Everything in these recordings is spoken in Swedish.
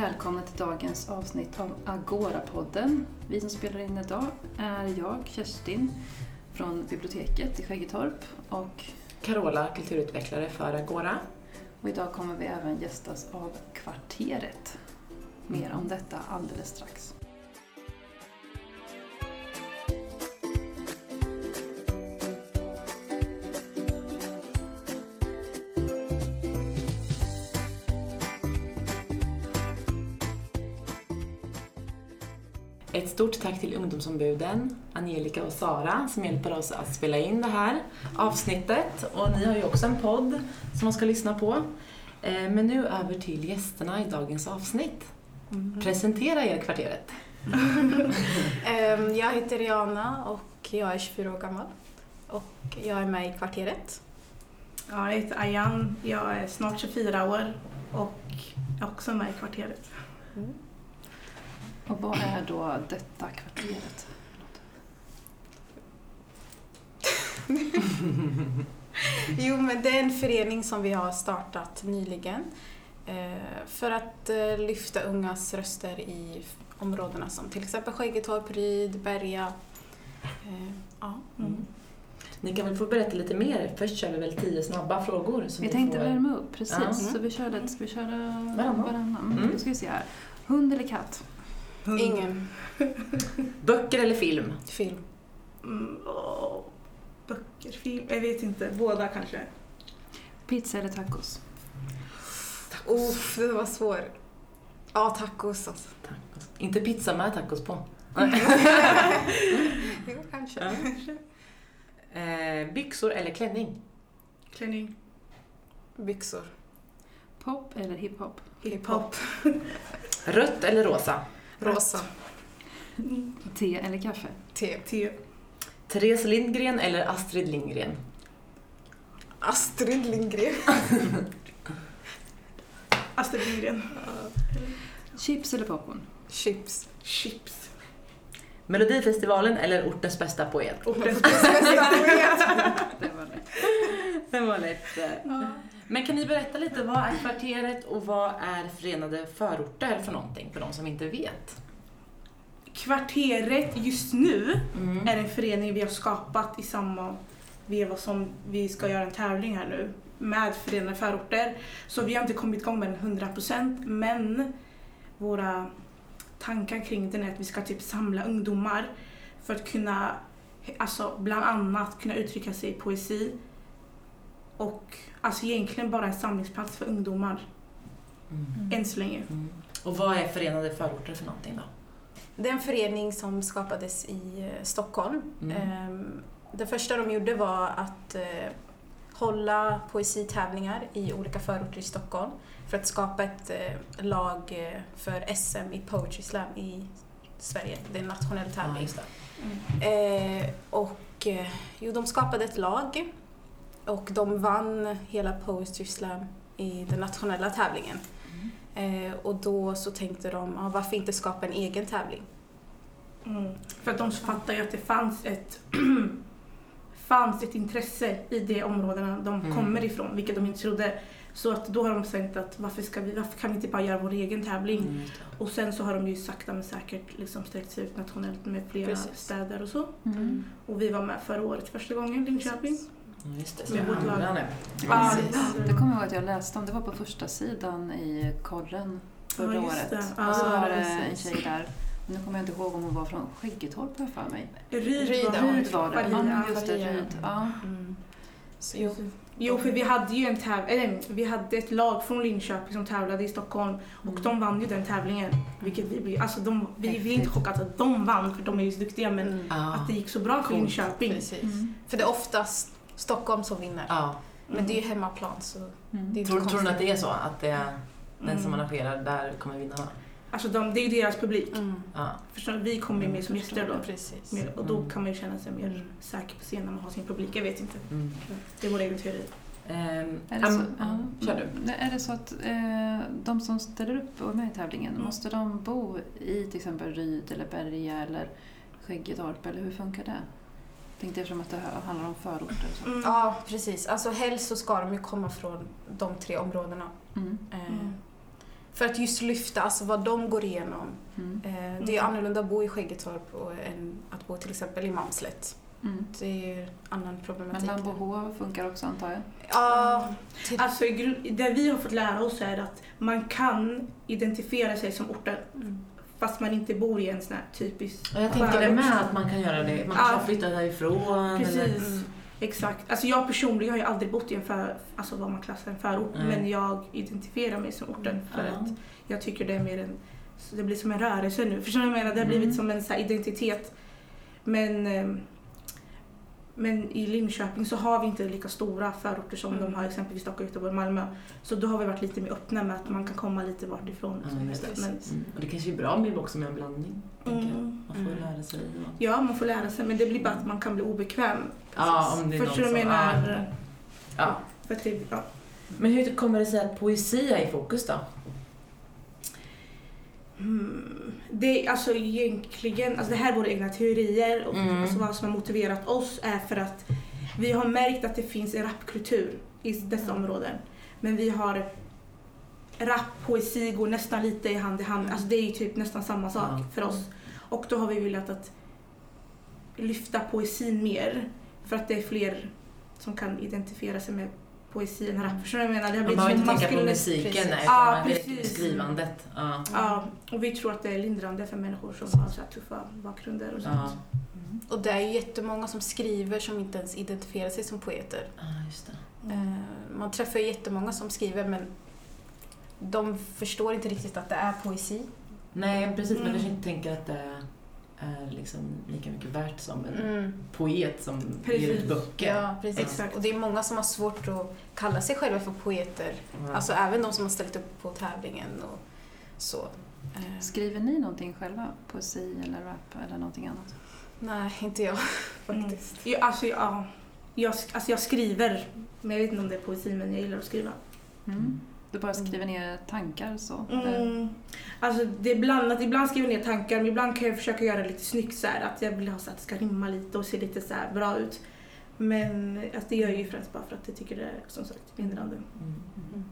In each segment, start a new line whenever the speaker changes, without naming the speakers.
Välkomna till dagens avsnitt av Agora-podden. Vi som spelar in idag är jag, Kerstin, från biblioteket i Skäggetorp och,
Carola, kulturutvecklare för Agora.
och idag kommer vi även gästas av Kvarteret. Mer om detta alldeles strax.
Ett stort tack till ungdomsombuden, Angelica och Sara, som hjälper oss att spela in det här avsnittet. Och ni har ju också en podd som man ska lyssna på. Eh, Men nu över till gästerna i dagens avsnitt. Presentera er kvarteret.
Ehm, Jag heter Rihanna och jag är 24 år gammal. Och jag är med i kvarteret.
Ja, jag heter Ayan, jag är snart 24 år och är också med i kvarteret.
Och vad är då detta kvarteret?
Jo, men det är en förening som vi har startat nyligen eh, för att eh, lyfta ungas röster i områdena som till exempel Skäggetorp, Ryd, Berga. Eh, Ja.
Mm.
Ni kan väl få berätta lite mer. Först kör vi väl tio snabba frågor. så
Vi tänkte
får-
värma upp, precis.
Ja.
Så vi kör lite, ska vi köra
Varannan.
varannan? Mm.
Mm.
Då ska vi se här. Hund eller katt?
Ingen
Böcker eller film?
film.
Mm, åh, böcker, film, jag vet inte. Båda kanske.
Pizza eller tacos?
Uff, det var svår. Ja, tacos alltså.
Tacos. Inte pizza med tacos på.
Jo, kanske.
Ja. Eh, byxor eller klänning?
Klänning,
Byxor.
Pop eller hiphop?
hiphop.
Rött eller rosa?
Rosa.
Te eller kaffe?
Te.
Te.
Therese Lindgren eller Astrid Lindgren?
Astrid Lindgren.
Astrid Lindgren.
Chips eller popcorn?
Chips.
Chips.
Melodifestivalen eller ortens bästa poet?
Ortens
Det var lätt.
Det var lätt. eh. Men kan ni berätta lite, vad är kvarteret och vad är Förenade förorter för någonting, för de som inte vet?
Kvarteret just nu
Mm.
är en förening vi har skapat i samma veva som vi ska göra en tävling här nu med Förenade förorter. Så vi har inte kommit igång med den 100% men våra tankar kring den är att vi ska typ samla ungdomar för att kunna, alltså bland annat kunna uttrycka sig i poesi och alltså egentligen bara en samlingsplats för ungdomar
Mm.
än så länge.
Mm. Och vad är Förenade förorter för någonting då?
Det är en förening som skapades i eh, Stockholm.
Mm.
Ehm, Det första de gjorde var att eh, hålla poesitävlingar i olika förorter i Stockholm för att skapa ett eh, lag för SM i Poetry Slam i Sverige. Det är en nationell tävling.
just det.
Eh, och jo, de skapade ett lag och de vann hela Poetry Slam i den nationella tävlingen. Eh, och då så tänkte de, ah, varför inte skapa en egen tävling?
Mm. För att de fattar ju att det fanns ett, fanns ett intresse i de områdena de
Mm.
kommer ifrån, vilket de inte trodde. Så att då har de tänkt att varför, ska vi, varför kan vi inte bara göra vår egen tävling?
Mm.
Och sen så har de ju sakta men säkert liksom sträckt sig ut nationellt med flera
Precis.
städer och så.
Mm.
Och vi var med förra året första gången, Linköping.
Ja, just det.
Med vårt lag.
andra nu.
Ja.
Det kommer jag ihåg att jag läste om. Det var på första sidan i Korren förra
Ja,
året.
det.
Och så
Ja,
var det en tjej där. Nu kommer jag inte ihåg om hon var från Skäggetorp har jag för mig.
Ryd
Ryd,
var
ja.
Det. Ja, just det. Ryd. Ja.
Mm. Jo.
Jo, för vi hade ju en täv- eller, vi hade ett lag från Linköping som tävlade i Stockholm och
Mm.
de vann ju den tävlingen. Vilket vi blev, alltså de, vi, vi är inte chockade att de vann för de är ju så duktiga men
Mm.
Ja.
att det gick så bra för. Linköping.
Precis.
Mm.
För det är oftast Stockholm som vinner.
Ja.
Men det är ju hemmaplan så
Mm.
det är inte
Tror, tror ni
konstigt.
att det är så? Att det är den som
Mm.
arrangerar där kommer vinna?
Alltså de, det är ju deras publik.
Mm.
Ja.
Förstår du? Vi kommer ju med som
Mm,
gäster då.
Precis.
Mer- Och då
Mm.
kan man ju känna sig mer
Mm.
säker på scen när man har sin publik. Jag vet inte.
Mm.
Det är vår egen teori.
Ehm,
Är det, så.
Kör du.
är det så att eh, de som ställer upp och är med i tävlingen,
Mm.
måste de bo i till exempel Ryd eller Berga eller Skäggetorp eller hur funkar det? Tänkte eftersom att det här handlar om förorter. Så.
Mm.
Ja, precis. Alltså helst så ska de ju komma från de tre områdena.
Mm.
Eh,
Mm.
För att just lyfta alltså, vad de går igenom.
Mm.
Eh, det är annorlunda att bo i Skäggetorp och- än att bo till exempel i Malmslätt.
Mm.
Det är ju annan
Men
problematik.
Lambohov funkar också antar jag?
Ja, till,
Alltså, det vi har fått lära oss är att man kan identifiera sig som orten
mm.
Fast man inte bor i en sån här typisk
Och jag tänker det med att man kan göra det. Man kanske
Ja.
har flyttat därifrån.
Precis.
Eller,
Mm.
Exakt. Alltså jag personligen har ju aldrig bott i en för, alltså vad man klassar en förort,
Nej.
men jag identifierar mig som orten för
Ja.
att jag tycker det är mer en, det blir som en rörelse nu. Förstår du vad jag menar? Det har
Mm.
blivit som en så här identitet. Men, eh, men i Linköping så har vi inte lika stora förorter som
Mm.
de har exempelvis Stockholm, Göteborg, Malmö. Så då har vi varit lite mer öppna med att man kan komma lite vart ifrån.
Ja, just
det.
Men,
Mm. Och det kanske är bra blir också med en blandning.
mm.
Man får
Mm.
lära sig. Och...
Ja, man får lära sig men det blir bara att man kan bli obekväm.
Ja, om det är
Förstår du vad jag menar?
Ja.
För att det, ja.
Men hur kommer det sig att poesi är i fokus då?
Mm, det är alltså egentligen, alltså det här är våra egna teorier och
Mm.
alltså vad som har motiverat oss är för att vi har märkt att det finns en rapkultur i dessa områden. Men vi har rap, poesi går nästan lite i hand i hand. Alltså det är ju typ nästan samma sak
Ja.
för oss. Och då har vi velat att lyfta poesin mer för att det är fler som kan identifiera sig med poesi än rap. Förstår du vad jag menar? Det har
Man behöver inte tänka på musiken,
precis.
nej, utan man direkt
precis.
skrivandet. Ja.
Ja, och vi tror att det är lindrande för människor som har så här tuffa bakgrunder och sånt.
Ja.
Mm.
och det är ju jättemånga som skriver som inte ens identifierar sig som poeter.
ja, just det.
Eh, Man träffar ju jättemånga som skriver men de förstår inte riktigt att det är poesi.
Nej, precis. Man
Mm.
kanske inte tänker att det är liksom lika mycket värt som en
Mm.
poet som
Precis.
ger ut böcker.
Ja, precis.
Exakt.
Och det är många som har svårt att kalla sig själva för poeter.
Ja.
Alltså även de som har ställt upp på tävlingen och så. Eh,
Skriver ni någonting själva? Poesi eller rap eller någonting annat?
nej, inte jag faktiskt.
Ja, alltså, ja, jag, alltså jag skriver, men jag vet inte om det är poesi, men jag gillar att skriva.
Mm. Du bara skriver ner tankar så?
Mm. Alltså det är blandat, ibland skriver jag ner tankar, men ibland kan jag försöka göra det lite snyggt så här, att jag vill ha så att det ska rimma lite och se lite så här bra ut. Men alltså, det gör jag ju främst bara för att jag tycker det är som sagt lindrande.
Mm.
Mm.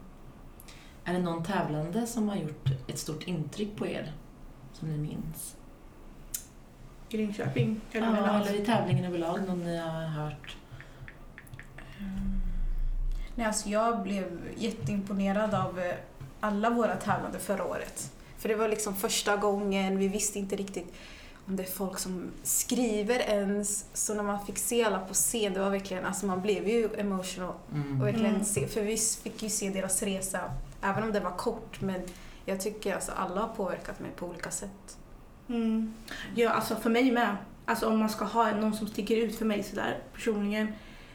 Är det någon tävlande som har gjort ett stort intryck på er? Som ni minns?
I Linköping. Eller
Ja, eller i tävlingen överlag, någon ni har hört?
Nej, alltså jag blev jätteimponerad av eh, alla våra tävlande förra året. För det var liksom första gången, vi visste inte riktigt om det är folk som skriver ens. Så när man fick se alla på scen, det var verkligen, alltså man blev ju emotional.
Mm.
Och verkligen
Mm.
se, för vi fick ju se deras resa, även om det var kort. Men jag tycker alltså alla har påverkat mig på olika sätt.
Mm. Ja, alltså för mig med. Alltså om man ska ha någon som sticker ut för mig sådär personligen.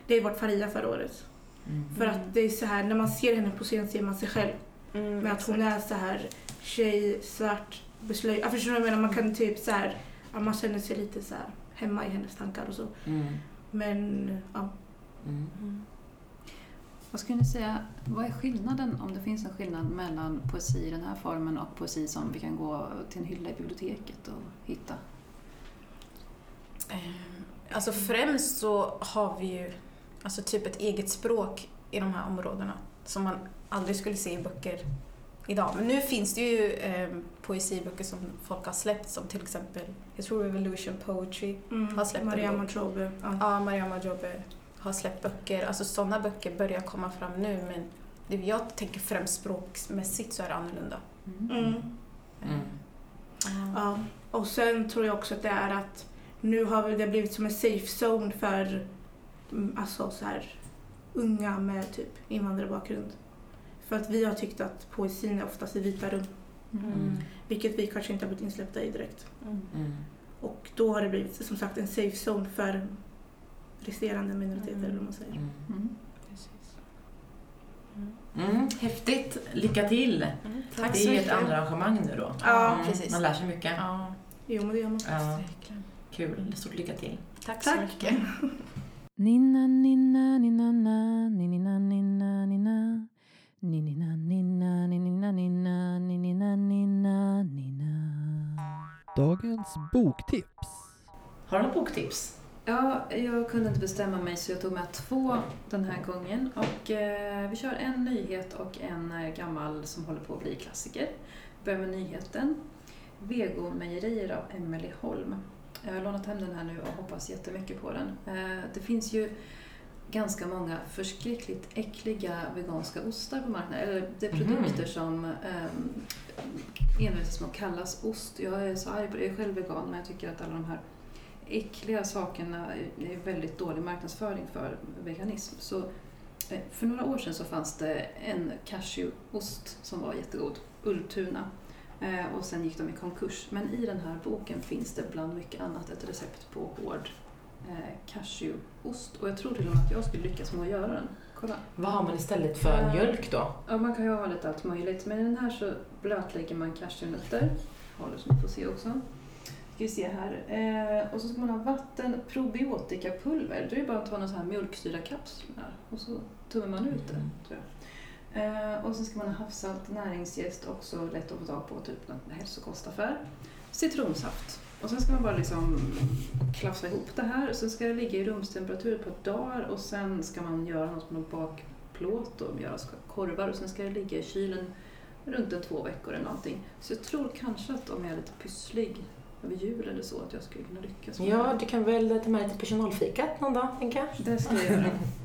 Det är vart Faria förra året.
Mm.
För att det är så här, när man ser henne på scen ser man sig själv.
Mm,
Men att hon är så här tjej, svart, beslöjd. Jag förstår vad jag menar, man kan typ så här, man känner sig lite så här hemma i hennes tankar och så.
Mm.
Men ja,
Mm.
Mm.
Vad skulle ni säga, vad är skillnaden, om det finns en skillnad mellan poesi i den här formen och poesi som vi kan gå till en hylla i biblioteket och hitta?
Eh, Alltså främst så har vi ju alltså typ ett eget språk i de här områdena som man aldrig skulle se i böcker idag. Men nu finns det ju eh, poesiböcker som folk har släppt som till exempel, jag tror Revolution Poetry,
mm,
Har släppt en
Mariama
bok.
Jobe. Ja.
ja, Mariama Jobe har släppt böcker. Alltså sådana böcker börjar komma fram nu men det jag tänker främst språkmässigt så är det annorlunda.
Mm.
Mm.
Ja. Och sen tror jag också att det är att nu har det blivit som en safe zone för mm, alltså så här, unga med typ invandrarbakgrund. För att vi har tyckt att poesin är oftast i vita rum,
Mm.
vilket vi kanske inte har blivit insläppta i direkt.
Mm.
Mm.
Och då har det blivit som sagt en safe zone för resterande minoriteter.
Mm.
Eller vad man säger.
Mm.
Mm.
Mm. Häftigt! Lycka till!
Mm.
det
Tack
är ju ett andra arrangemang nu då.
Ja,
Mm.
precis.
Man lär sig mycket.
Ja,
Jo, men det gör man.
Ja, kul. Stort lycka till.
Tack,
Tack.
så mycket.
Ninna ninna ninna na ninna ninna ninna Ninna ninna ninna ninna ninna ninna ninna
Dagens boktips.
Har du något boktips?
Ja, jag kunde inte bestämma mig så jag tog med två den här gången. Och eh, vi kör en nyhet och en eh, gammal som håller på att bli klassiker. Vi börjar med nyheten. Vegomejerier av Emelie Holm. Jag har lånat hem den här nu och hoppas jättemycket på den. Eh, det finns ju ganska många förskräckligt äckliga veganska ostar på marknaden. Eller det är
Mhm.
produkter som um, envetas med att kallas ost. Jag är så arg på det. Jag är själv vegan men jag tycker att alla de här äckliga sakerna är väldigt dålig marknadsföring för veganism. Så eh, för några år sedan så fanns det en cashewost som var jättegod, Ultuna. Eh, Och sen gick de i konkurs. Men i den här boken finns det bland mycket annat ett recept på hård eh, cashewost. Och jag tror till och med att jag skulle lyckas med att göra den. Kolla.
Vad har man istället för
Eh,
mjölk då?
Ja, man kan ju ha lite allt möjligt. Men i den här så blötlägger man cashewnötter. Håller som ni får se också. Ska vi se här. Eh, och så ska man ha vatten, probiotikapulver. Då är det bara att ta några så här mjölksyrrakapslar och så tummar man ut det.
Mm.
Tror jag. Eh, och så ska man ha havssalt, näringsjäst, också lätt att få tag på, typ någon hälsokostaffär. Citronsaft. Och sen ska man bara liksom klafsa ihop det här. Så ska det ligga i rumstemperatur på ett dagar och sen ska man göra något med bakplåt och göra korvar och sen ska det ligga i kylen runt en två veckor eller någonting. Så jag tror kanske att om jag är lite pysslig över jul eller så att jag skulle kunna lyckas med
Ja,
det.
du kan väl ta med lite personalfikat någon dag, tänker jag.
Det ska jag göra.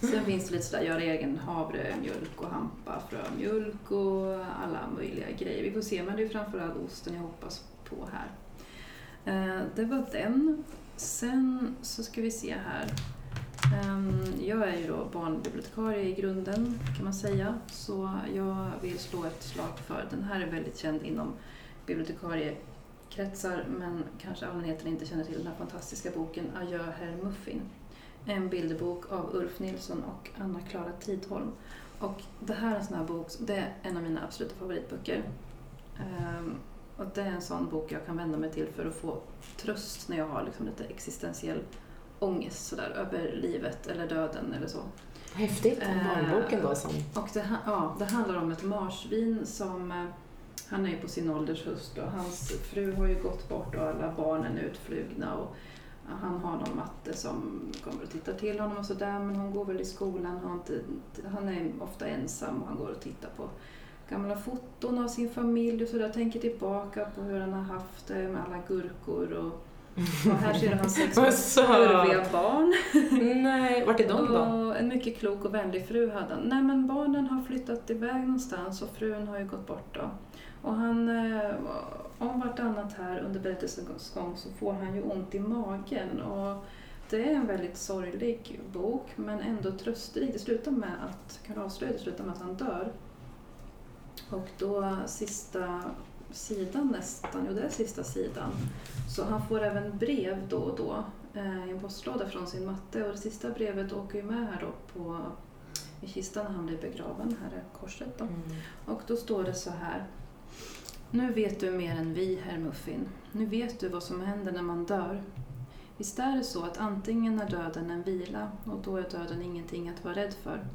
Sen finns det lite sådär, göra egen havremjölk och hampafrömjölk och alla möjliga grejer. Vi får se, men det är framförallt osten jag hoppas på här. Eh, det var den. Sen så ska vi se här. Ehm, jag är ju då barnbibliotekarie i grunden kan man säga. Så jag vill slå ett slag för, den här är väldigt känd inom bibliotekariekretsar men kanske allmänheten inte känner till den här fantastiska boken Adjö herr Muffin. En bilderbok av Ulf Nilsson och Anna-Klara Tidholm. Och det här är en sån här bok, det är en av mina absoluta favoritböcker. Ehm, och det är en sån bok jag kan vända mig till för att få tröst när jag har liksom lite existentiell ångest sådär, över livet eller döden eller så.
Häftigt, om
Eh,
barnboken då som...
Och det, ja, det handlar om ett marsvin som, eh, han är ju på sin ålders höst och hans fru har ju gått bort och alla barnen är utflugna och han har någon matte som kommer och tittar till honom och sådär men hon går väl i skolan, har inte, han är ofta ensam och han går och tittar på gamla foton av sin familj och sådär, tänker tillbaka på hur han har haft det med alla gurkor och, och här ser du hans sex kurviga barn.
Nej, vart är de då?
En mycket klok och vänlig fru hade han. Nej men barnen har flyttat iväg någonstans och frun har ju gått bort då. Och han, eh, om vartannat här under berättelsens gång så får han ju ont i magen. Och det är en väldigt sorglig bok men ändå trösterik. Det slutar med att, kan avslöja, det slutar med att han dör. Och då sista sidan nästan, jo det är sista sidan, så han får även brev då och då eh, i en postlåda från sin matte och det sista brevet åker ju med här då på, i kistan när han blir begraven, här är korset då.
Mm.
Och då står det så här. Nu vet du mer än vi, herr Muffin. Nu vet du vad som händer när man dör. Visst är det så att antingen är döden en vila och då är döden ingenting att vara rädd för.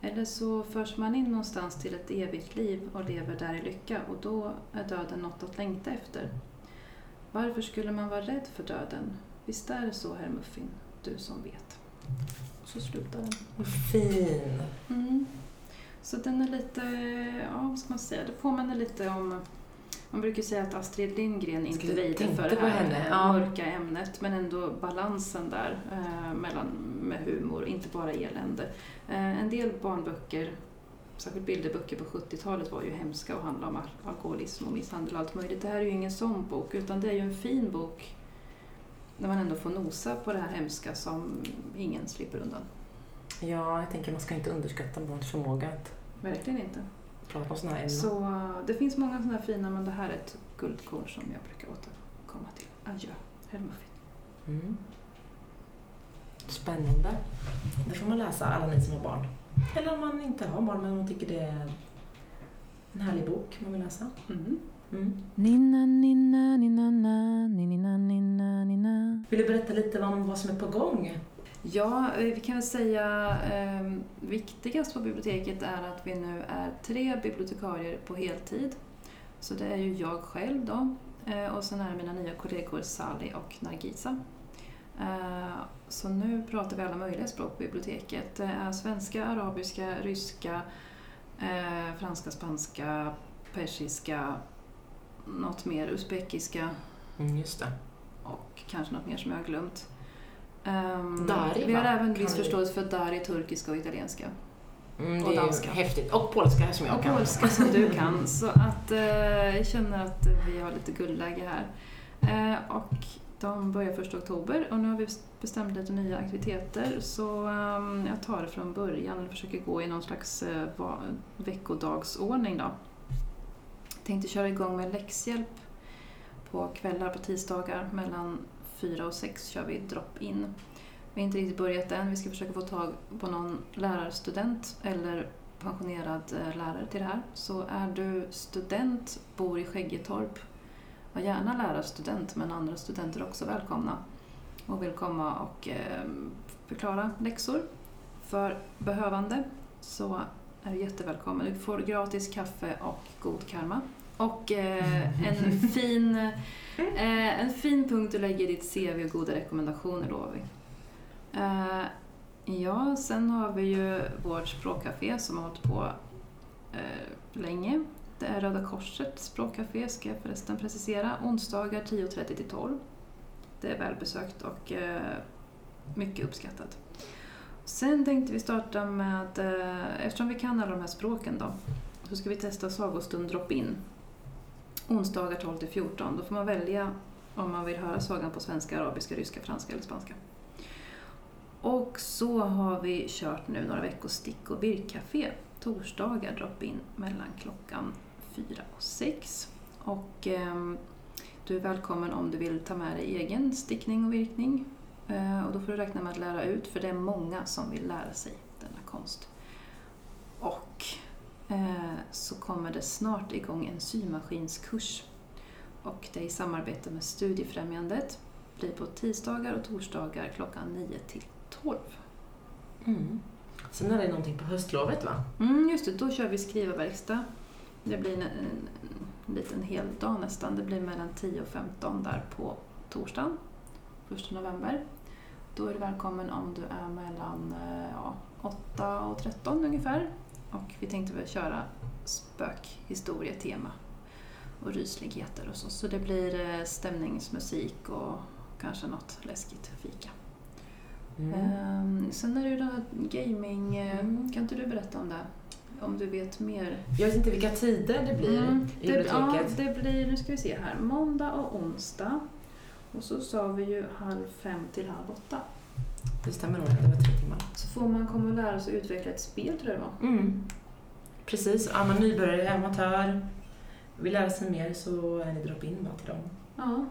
Eller så förs man in någonstans till ett evigt liv och lever där i lycka och då är döden något att längta efter. Varför skulle man vara rädd för döden? Visst är det så, herr Muffin, du som vet. Och så slutar den.
Fin.
Mm. Så den är lite, ja vad ska man säga, det påminner lite om man brukar säga att Astrid Lindgren inte väjde för det här
ja.
mörka ämnet men ändå balansen där eh, mellan, med humor, inte bara elände. Eh, en del barnböcker, särskilt bilderböcker på 70-talet var ju hemska och handlade om al- alkoholism och misshandel och allt möjligt. Det här är ju ingen sån bok utan det är ju en fin bok när man ändå får nosa på det här hemska som ingen slipper undan.
Ja, jag tänker man ska inte underskatta barns förmåga att
Verkligen inte.
Prata om sådana här ämnen.
Så det finns många sådana här fina, men det här är ett guldkorn som jag brukar återkomma till. Adjö, herr Muffin.
Mm. Spännande. Det får man läsa, alla ni som har barn. Eller om man inte har barn, men man tycker det är en härlig bok man vill läsa.
Mm.
Mm.
Na.
Vill du berätta lite om vad som är på gång?
Ja, eh, vi kan väl säga eh, viktigast på biblioteket är att vi nu är tre bibliotekarier på heltid. Så det är ju jag själv då eh, och sen är det mina nya kollegor Sally och Nargisa. Eh, Så nu pratar vi alla möjliga språk på biblioteket. Det är svenska, arabiska, ryska, eh, franska, spanska, persiska, något mer, uzbekiska
Mm, just det.
och kanske något mer som jag har glömt. Ehm,
Dari,
vi har
va?
även viss
vi-
förståelse för dari, turkiska och italienska.
Mm,
Och danska.
häftigt. Och polska som jag
Och
kan.
polska som du kan. Så att eh, jag känner att vi har lite guldläge här. Eh, och de börjar första oktober och nu har vi bestämt lite nya aktiviteter så ehm, jag tar det från början och försöker gå i någon slags eh, va- veckodagsordning då. Tänkte köra igång med läxhjälp på kvällar på tisdagar mellan fyra och sex kör vi drop-in. Vi har inte riktigt börjat än. Vi ska försöka få tag på någon lärarstudent eller pensionerad eh, lärare till det här. Så är du student, bor i Skäggetorp, var gärna lärarstudent men andra studenter är också välkomna och vill komma och ehm, förklara läxor för behövande så är du jättevälkommen. Du får gratis kaffe och god karma. Och eh, en, fin, eh, en fin punkt du lägger i ditt CV och goda rekommendationer vi. Eh, ja, sen har vi ju vårt språkcafé som har hållit på eh, länge. Det är Röda Korsets språkcafé, ska jag förresten precisera. Onsdagar 10.30 till 12. Det är välbesökt och eh, mycket uppskattat. Sen tänkte vi starta med, eh, eftersom vi kan alla de här språken då, så ska vi testa sagostund drop-in. Onsdagar 12 till 14. Då får man välja om man vill höra sagan på svenska, arabiska, ryska, franska eller spanska. Och så har vi kört nu några veckor stick och virkcafé. Torsdagar drop-in mellan klockan 4 och 6. Och eh, du är välkommen om du vill ta med dig egen stickning och virkning. Eh, och då får du räkna med att lära ut, för det är många som vill lära sig denna konst. Eh, så kommer det snart igång en symaskinskurs. Och det är i samarbete med Studiefrämjandet. blir på tisdagar och torsdagar klockan 9 till 12.
Mm. Sen är det någonting på höstlovet va?
Mm, just det, då kör vi skrivarverkstad. Det blir en, en, en liten hel dag nästan. Det blir mellan 10 och 15 där på torsdagen, 1 november. Då är du välkommen om du är mellan eh, ja, 8 och 13 ungefär. Och vi tänkte väl köra spökhistorietema och rysligheter och så. Så det blir eh, stämningsmusik och kanske något läskigt fika.
Mm.
Ehm, sen är det ju det här gaming...
Mm.
Kan inte du berätta om det? Om du vet mer?
Jag vet inte vilka tider det blir
Mm,
i
det, ja, det blir, nu ska vi se här, måndag och onsdag. Och så sa vi ju halv fem till halv åtta.
Det stämmer nog, det var tre timmar.
Så får man komma och lära sig utveckla ett spel tror jag det var.
Mm. Precis, är man nybörjare, amatör, vill lära sig mer så är det drop-in bara till dem.
Ja.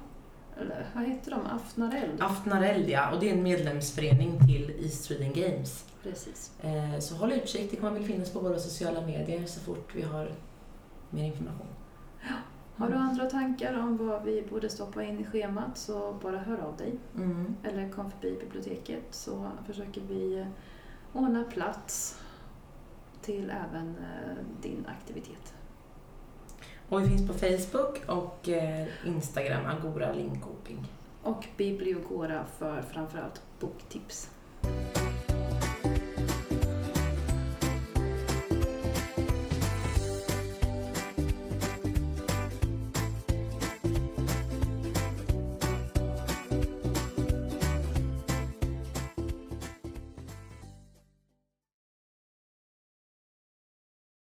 Eller vad heter de? Afnareld?
Aftnareld ja, och det är en medlemsförening till East Sweden Games.
Precis.
Eh, Så håll utkik, det kommer väl finnas på våra sociala medier så fort vi har mer information.
Har du andra tankar om vad vi borde stoppa in i schemat så bara hör av dig.
Mm.
Eller kom förbi biblioteket så försöker vi ordna plats till även eh, din aktivitet.
Och vi finns på Facebook och eh, Instagram, Agora Linkoping.
Och Bibliogora för framförallt boktips.